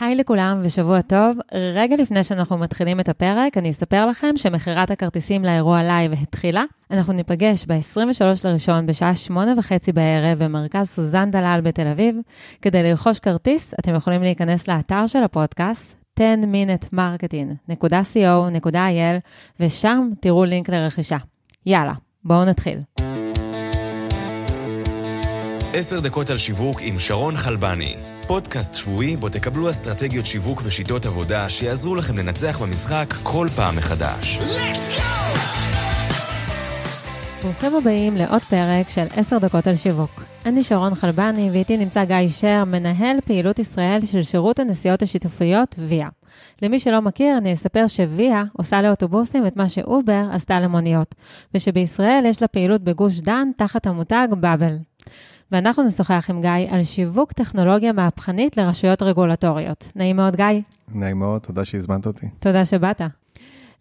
היי לכולם ושבוע טוב. רגע לפני שאנחנו מתחילים את הפרק, אני אספר לכם שמכירת הכרטיסים לאירוע לייב התחילה. אנחנו ניפגש ב-23 לראשון בשעה שמונה וחצי בערב במרכז סוזן דלל בתל אביב. כדי לרכוש כרטיס, אתם יכולים להיכנס לאתר של הפודקאסט, 10minutemarketing.co.il, ושם תראו לינק לרכישה. יאללה, בואו נתחיל. עשר דקות על שיווק עם שרון חלבני. פודקאסט שבועי בו תקבלו אסטרטגיות שיווק ושיטות עבודה שיעזרו לכם לנצח במשחק כל פעם מחדש. ברוכים הבאים לעוד פרק של 10 דקות על שיווק. אני שרון חלבני ואיתי נמצא גיא שר, מנהל פעילות ישראל של שירות הנסיעות השיתופיות ויה. למי שלא מכיר, אני אספר שוויה עושה לאוטובוסים את מה שאובר עשתה למוניות, ושבישראל יש לה פעילות בגוש דן תחת המותג באבל. ואנחנו נשוחח עם גיא על שיווק טכנולוגיה מהפכנית לרשויות רגולטוריות. נעים מאוד, גיא. נעים מאוד, תודה שהזמנת אותי. תודה שבאת.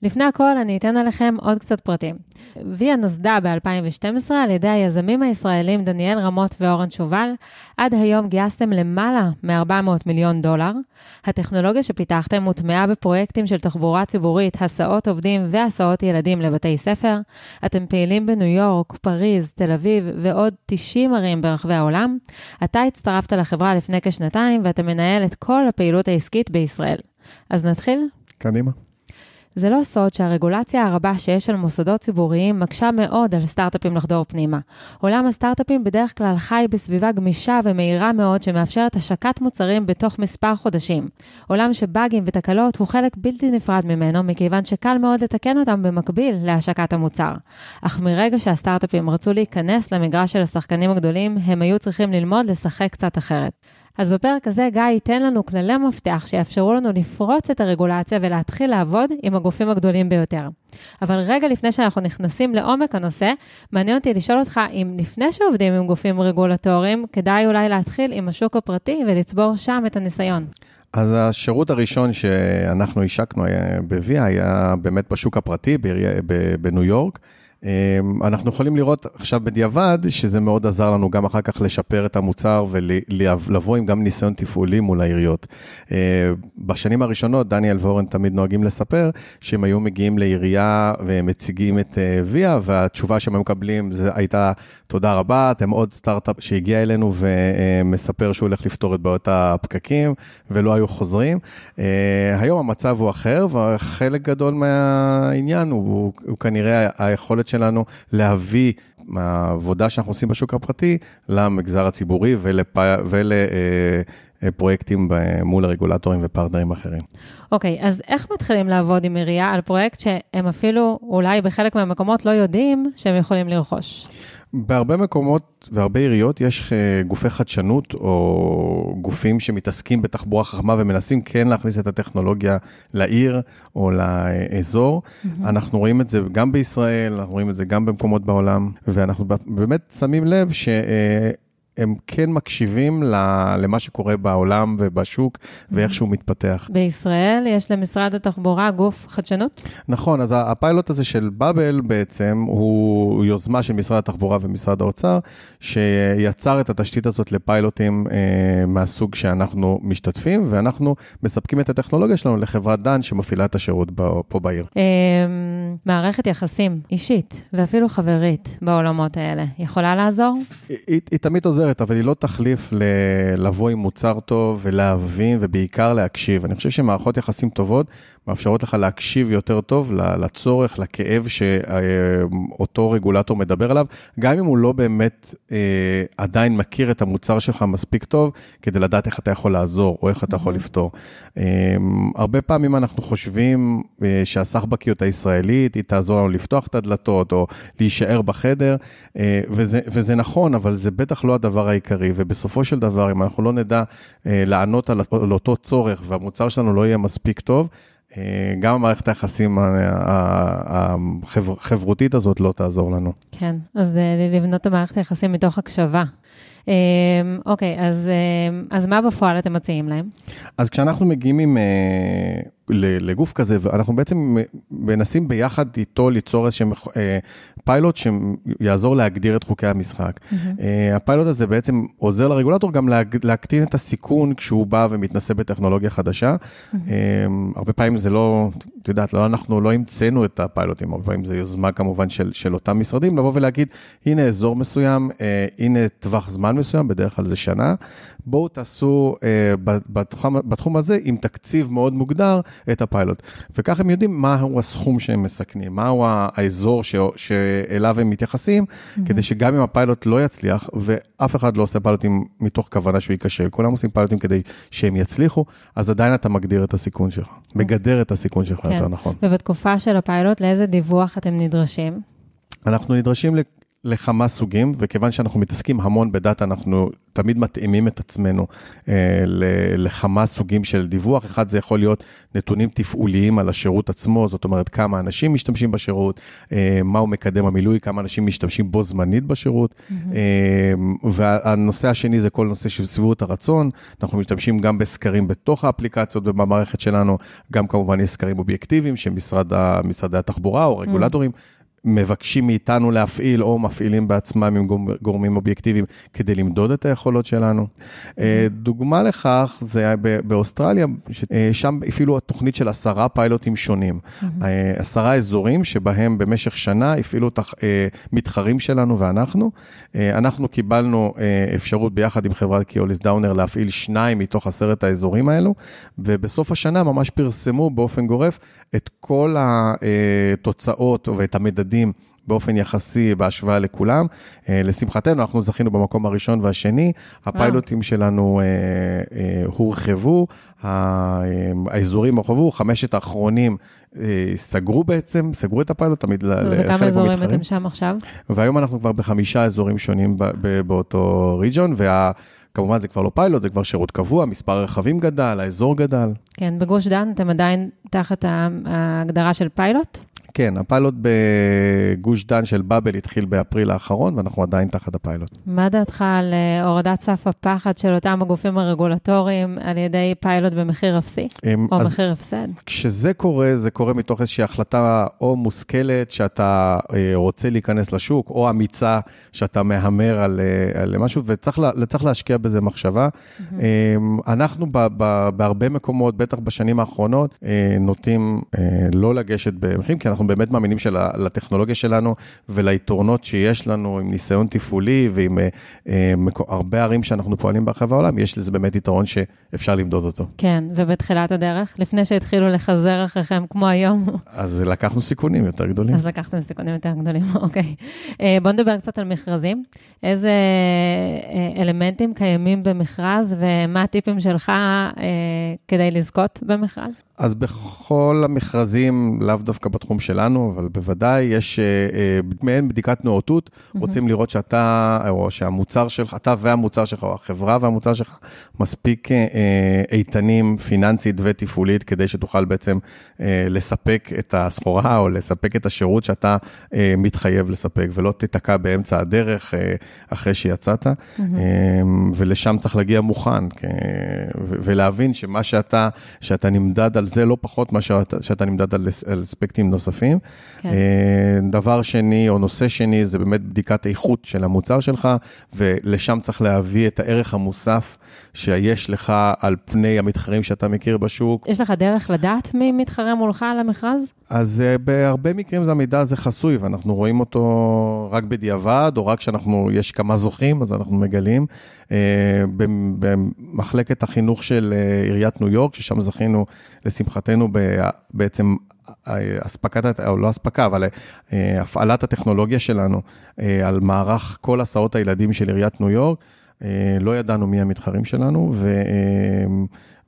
לפני הכל, אני אתן עליכם עוד קצת פרטים. ויה נוסדה ב-2012 על ידי היזמים הישראלים דניאל רמות ואורן שובל. עד היום גייסתם למעלה מ-400 מיליון דולר. הטכנולוגיה שפיתחתם הוטמעה בפרויקטים של תחבורה ציבורית, הסעות עובדים והסעות ילדים לבתי ספר. אתם פעילים בניו יורק, פריז, תל אביב ועוד 90 ערים ברחבי העולם. אתה הצטרפת לחברה לפני כשנתיים ואתה מנהל את כל הפעילות העסקית בישראל. אז נתחיל? קדימה. זה לא סוד שהרגולציה הרבה שיש על מוסדות ציבוריים מקשה מאוד על סטארט-אפים לחדור פנימה. עולם הסטארט-אפים בדרך כלל חי בסביבה גמישה ומהירה מאוד שמאפשרת השקת מוצרים בתוך מספר חודשים. עולם שבאגים ותקלות הוא חלק בלתי נפרד ממנו, מכיוון שקל מאוד לתקן אותם במקביל להשקת המוצר. אך מרגע שהסטארט-אפים רצו להיכנס למגרש של השחקנים הגדולים, הם היו צריכים ללמוד לשחק קצת אחרת. אז בפרק הזה גיא ייתן לנו כללי מפתח שיאפשרו לנו לפרוץ את הרגולציה ולהתחיל לעבוד עם הגופים הגדולים ביותר. אבל רגע לפני שאנחנו נכנסים לעומק הנושא, מעניין אותי לשאול אותך אם לפני שעובדים עם גופים רגולטוריים, כדאי אולי להתחיל עם השוק הפרטי ולצבור שם את הניסיון. אז השירות הראשון שאנחנו השקנו בוויה היה באמת בשוק הפרטי בניו יורק. אמ, אנחנו יכולים לראות עכשיו בדיעבד שזה מאוד עזר לנו גם אחר כך לשפר את המוצר ולבוא עם גם ניסיון תפעולי מול העיריות. אה, בשנים הראשונות, דניאל ואורן תמיד נוהגים לספר שהם היו מגיעים לעירייה ומציגים את אה, ויה, והתשובה שהם מקבלים הייתה, תודה רבה, אתם עוד סטארט-אפ שהגיע אלינו ומספר שהוא הולך לפתור את בעיות הפקקים, ולא היו חוזרים. אה, היום המצב הוא אחר, וחלק גדול מהעניין הוא, הוא כנראה היכולת היכולת שלנו להביא מהעבודה שאנחנו עושים בשוק הפרטי למגזר הציבורי ולפרויקטים אה, מול הרגולטורים ופרטנרים אחרים. אוקיי, okay, אז איך מתחילים לעבוד עם עירייה על פרויקט שהם אפילו, אולי בחלק מהמקומות לא יודעים שהם יכולים לרכוש? בהרבה מקומות והרבה עיריות יש אה, גופי חדשנות או גופים שמתעסקים בתחבורה חכמה ומנסים כן להכניס את הטכנולוגיה לעיר או לאזור. Mm-hmm. אנחנו רואים את זה גם בישראל, אנחנו רואים את זה גם במקומות בעולם, ואנחנו באמת שמים לב ש... הם כן מקשיבים למה שקורה בעולם ובשוק ואיך שהוא מתפתח. בישראל יש למשרד התחבורה גוף חדשנות? נכון, אז הפיילוט הזה של באבל בעצם הוא יוזמה של משרד התחבורה ומשרד האוצר, שיצר את התשתית הזאת לפיילוטים אה, מהסוג שאנחנו משתתפים, ואנחנו מספקים את הטכנולוגיה שלנו לחברת דן שמפעילה את השירות פה בעיר. אה, מערכת יחסים אישית ואפילו חברית בעולמות האלה, יכולה לעזור? היא, היא, היא תמיד עוזרת. אחרת, אבל היא לא תחליף. לבוא עם מוצר טוב ולהבין ובעיקר להקשיב. אני חושב שמערכות יחסים טובות מאפשרות לך להקשיב יותר טוב לצורך, לכאב שאותו רגולטור מדבר עליו, גם אם הוא לא באמת אה, עדיין מכיר את המוצר שלך מספיק טוב, כדי לדעת איך אתה יכול לעזור או איך אתה יכול לפתור. אה, הרבה פעמים אנחנו חושבים אה, שהסחבקיות הישראלית, היא תעזור לנו לפתוח את הדלתות או להישאר בחדר, אה, וזה, וזה נכון, אבל זה בטח לא הדבר העיקרי, ובסופו של דבר, אם אנחנו לא נדע אה, לענות על, על אותו צורך והמוצר שלנו לא יהיה מספיק טוב, גם המערכת היחסים החברותית הזאת לא תעזור לנו. כן, אז לבנות את המערכת היחסים מתוך הקשבה. אוקיי, אז, אז מה בפועל אתם מציעים להם? אז כשאנחנו מגיעים עם, לגוף כזה, ואנחנו בעצם מנסים ביחד איתו ליצור איזשהם פיילוט שיעזור להגדיר את חוקי המשחק. Mm-hmm. הפיילוט הזה בעצם עוזר לרגולטור גם להקטין את הסיכון כשהוא בא ומתנסה בטכנולוגיה חדשה. Mm-hmm. הרבה פעמים זה לא, את יודעת, לא, אנחנו לא המצאנו את הפיילוטים, הרבה פעמים זו יוזמה כמובן של, של אותם משרדים, לבוא ולהגיד, הנה אזור מסוים, הנה טווח זמן מסוים, בדרך כלל זה שנה, בואו תעשו בתחום, בתחום הזה עם תקציב מאוד מוגדר. את הפיילוט. וכך הם יודעים מהו הסכום שהם מסכנים, מהו האזור ש... שאליו הם מתייחסים, mm-hmm. כדי שגם אם הפיילוט לא יצליח, ואף אחד לא עושה פיילוטים מתוך כוונה שהוא ייכשל, כולם עושים פיילוטים כדי שהם יצליחו, אז עדיין אתה מגדיר את הסיכון שלך, okay. מגדר את הסיכון שלך כן. יותר נכון. ובתקופה של הפיילוט, לאיזה דיווח אתם נדרשים? אנחנו נדרשים לכמה סוגים, וכיוון שאנחנו מתעסקים המון בדאטה, אנחנו תמיד מתאימים את עצמנו אה, לכמה סוגים של דיווח. אחד, זה יכול להיות נתונים תפעוליים על השירות עצמו, זאת אומרת, כמה אנשים משתמשים בשירות, אה, מהו מקדם המילוי, כמה אנשים משתמשים בו זמנית בשירות. Mm-hmm. אה, והנושא השני זה כל נושא של סביבות הרצון. אנחנו משתמשים גם בסקרים בתוך האפליקציות ובמערכת שלנו, גם כמובן יש סקרים אובייקטיביים שמשרדי התחבורה או רגולטורים. Mm-hmm. מבקשים מאיתנו להפעיל או מפעילים בעצמם עם גורמים אובייקטיביים כדי למדוד את היכולות שלנו. אה, דוגמה לכך זה באוסטרליה, אה, שם הפעילו תוכנית של עשרה פיילוטים שונים. אה, עשרה אזורים שבהם במשך שנה הפעילו את המתחרים שלנו ואנחנו. אנחנו קיבלנו אפשרות ביחד עם חברת קיוליס דאונר להפעיל שניים מתוך עשרת האזורים האלו, ובסוף השנה ממש פרסמו באופן גורף את כל התוצאות ואת המדדים באופן יחסי בהשוואה לכולם. אה, לשמחתנו, אנחנו זכינו במקום הראשון והשני, הפיילוטים שלנו אה, אה, הורחבו, האזורים הורחבו, חמשת האחרונים סגרו בעצם, סגרו את הפיילוט תמיד לחלק מהמתחרים. וכמה אזורים אתם שם עכשיו? והיום אנחנו כבר בחמישה אזורים שונים באותו ריג'ון, וה... כמובן זה כבר לא פיילוט, זה כבר שירות קבוע, מספר הרכבים גדל, האזור גדל. כן, בגוש דן אתם עדיין תחת ההגדרה של פיילוט? כן, הפיילוט בגוש דן של Bubble התחיל באפריל האחרון, ואנחנו עדיין תחת הפיילוט. מה דעתך על אה, הורדת סף הפחד של אותם הגופים הרגולטוריים על ידי פיילוט במחיר אפסי, או מחיר הפסד? כשזה קורה, זה קורה מתוך איזושהי החלטה או מושכלת שאתה אה, רוצה להיכנס לשוק, או אמיצה שאתה מהמר על, אה, על משהו, וצריך להשקיע בזה מחשבה. Mm-hmm. אנחנו ב, ב, בהרבה מקומות, בטח בשנים האחרונות, נוטים לא לגשת במחירים, כי אנחנו באמת מאמינים שלטכנולוגיה שלנו וליתרונות שיש לנו עם ניסיון תפעולי ועם אה, אה, הרבה ערים שאנחנו פועלים ברחבי העולם, יש לזה באמת יתרון שאפשר למדוד אותו. כן, ובתחילת הדרך, לפני שהתחילו לחזר אחריכם כמו היום. אז לקחנו סיכונים יותר גדולים. אז לקחתם סיכונים יותר גדולים, אוקיי. אה, בואו נדבר קצת על מכרזים. איזה אה, אלמנטים קיימים במכרז ומה הטיפים שלך אה, כדי לזכות במכרז? אז בכל המכרזים, לאו דווקא בתחום שלנו, אבל בוודאי יש אה, אה, מעין בדיקת נאותות. רוצים לראות שאתה, או שהמוצר שלך, אתה והמוצר שלך, או החברה והמוצר שלך, מספיק אה, איתנים פיננסית ותפעולית, כדי שתוכל בעצם לספק את הסחורה, או לספק את השירות שאתה מתחייב לספק, ולא תיתקע באמצע הדרך אחרי שיצאת, mm-hmm. ולשם צריך להגיע מוכן, ולהבין שמה שאתה, שאתה נמדד על זה לא פחות מאשר שאתה נמדד על, על אספקטים נוספים. כן. אה, דבר שני, או נושא שני, זה באמת בדיקת איכות של המוצר שלך, ולשם צריך להביא את הערך המוסף שיש לך על פני המתחרים שאתה מכיר בשוק. יש לך דרך לדעת מי מתחרה מולך על המכרז? אז uh, בהרבה מקרים זה המידע הזה חסוי, ואנחנו רואים אותו רק בדיעבד, או רק כשאנחנו, יש כמה זוכים, אז אנחנו מגלים. Uh, במחלקת החינוך של uh, עיריית ניו יורק, ששם זכינו, לשמחתנו, בעצם אספקת, או לא אספקה, אבל הפעלת הטכנולוגיה שלנו על מערך כל הסעות הילדים של עיריית ניו יורק. לא ידענו מי המתחרים שלנו, ו...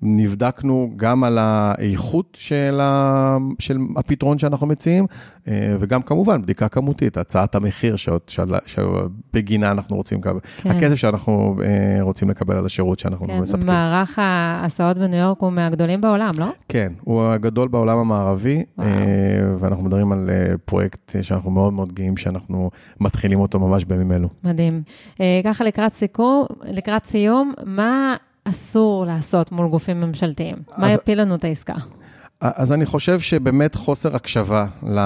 נבדקנו גם על האיכות של, ה, של הפתרון שאנחנו מציעים, אה, וגם כמובן בדיקה כמותית, הצעת המחיר שבגינה אנחנו רוצים לקבל, כן. הכסף שאנחנו אה, רוצים לקבל על השירות שאנחנו כן, מספקים. מערך ההסעות בניו יורק הוא מהגדולים בעולם, לא? כן, הוא הגדול בעולם המערבי, וואו. ואנחנו מדברים על פרויקט שאנחנו מאוד מאוד גאים שאנחנו מתחילים אותו ממש בימים אלו. מדהים. ככה לקראת סיכום, לקראת סיום, מה אסור לעשות מול גופים ממשלתיים? אז, מה יפיל לנו את העסקה? אז אני חושב שבאמת חוסר הקשבה ל,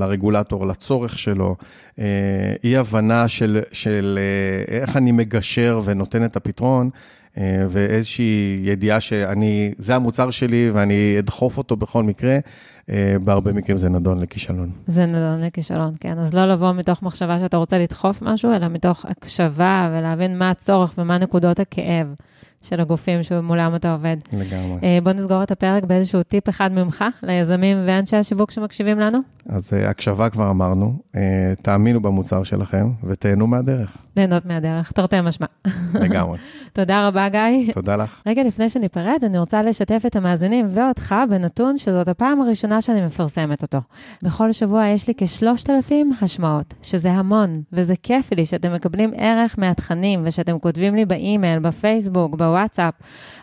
לרגולטור, לצורך שלו, אה, אי הבנה של, של אה, איך אני מגשר ונותן את הפתרון, אה, ואיזושהי ידיעה שאני, זה המוצר שלי ואני אדחוף אותו בכל מקרה, בהרבה מקרים זה נדון לכישלון. זה נדון לכישלון, כן. אז לא לבוא מתוך מחשבה שאתה רוצה לדחוף משהו, אלא מתוך הקשבה ולהבין מה הצורך ומה נקודות הכאב. של הגופים שמולם אתה עובד. לגמרי. אה, בוא נסגור את הפרק באיזשהו טיפ אחד ממך ליזמים ואנשי השיווק שמקשיבים לנו. אז uh, הקשבה כבר אמרנו, uh, תאמינו במוצר שלכם ותהנו מהדרך. ליהנות מהדרך, תרתי משמע. לגמרי. תודה רבה, גיא. תודה לך. רגע לפני שניפרד, אני רוצה לשתף את המאזינים ואותך בנתון שזאת הפעם הראשונה שאני מפרסמת אותו. בכל שבוע יש לי כ-3,000 השמעות, שזה המון, וזה כיף לי שאתם מקבלים ערך מהתכנים ושאתם כותבים לי באימייל, בפייסבוק, בוואטסאפ.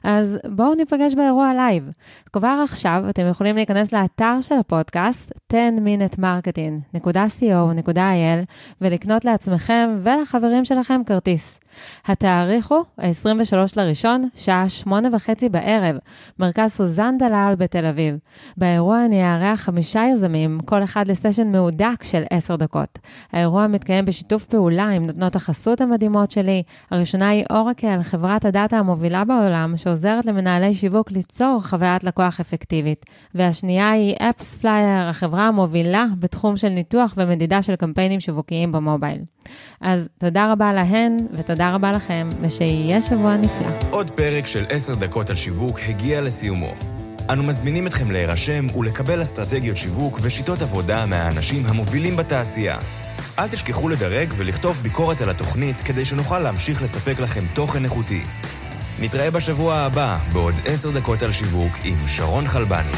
אז בואו ניפגש באירוע לייב. כבר עכשיו אתם יכולים להיכנס לאתר של הפודקאסט, 10minutemarketing.co.il, ולקנות לעצמכם ולחברים שלכם כרטיס. התאריך הוא ה-23 לראשון, שעה שמונה וחצי בערב, מרכז סוזן דלל בתל אביב. באירוע אני אארח חמישה יזמים, כל אחד לסשן מהודק של עשר דקות. האירוע מתקיים בשיתוף פעולה עם נותנות החסות המדהימות שלי. הראשונה היא Oracle, חברת הדאטה המובילה בעולם, שעוזרת למנהלי שיווק ליצור חוויית לקוח אפקטיבית. והשנייה היא AppsFlyer, החברה המובילה בתחום של ניתוח ומדידה של קמפיינים שיווקיים במובייל. אז תודה רבה להן, ותודה רבה לכם, ושיהיה שבוע נפלא. עוד פרק של עשר דקות על שיווק הגיע לסיומו. אנו מזמינים אתכם להירשם ולקבל אסטרטגיות שיווק ושיטות עבודה מהאנשים המובילים בתעשייה. אל תשכחו לדרג ולכתוב ביקורת על התוכנית כדי שנוכל להמשיך לספק לכם תוכן איכותי. נתראה בשבוע הבא בעוד עשר דקות על שיווק עם שרון חלבני.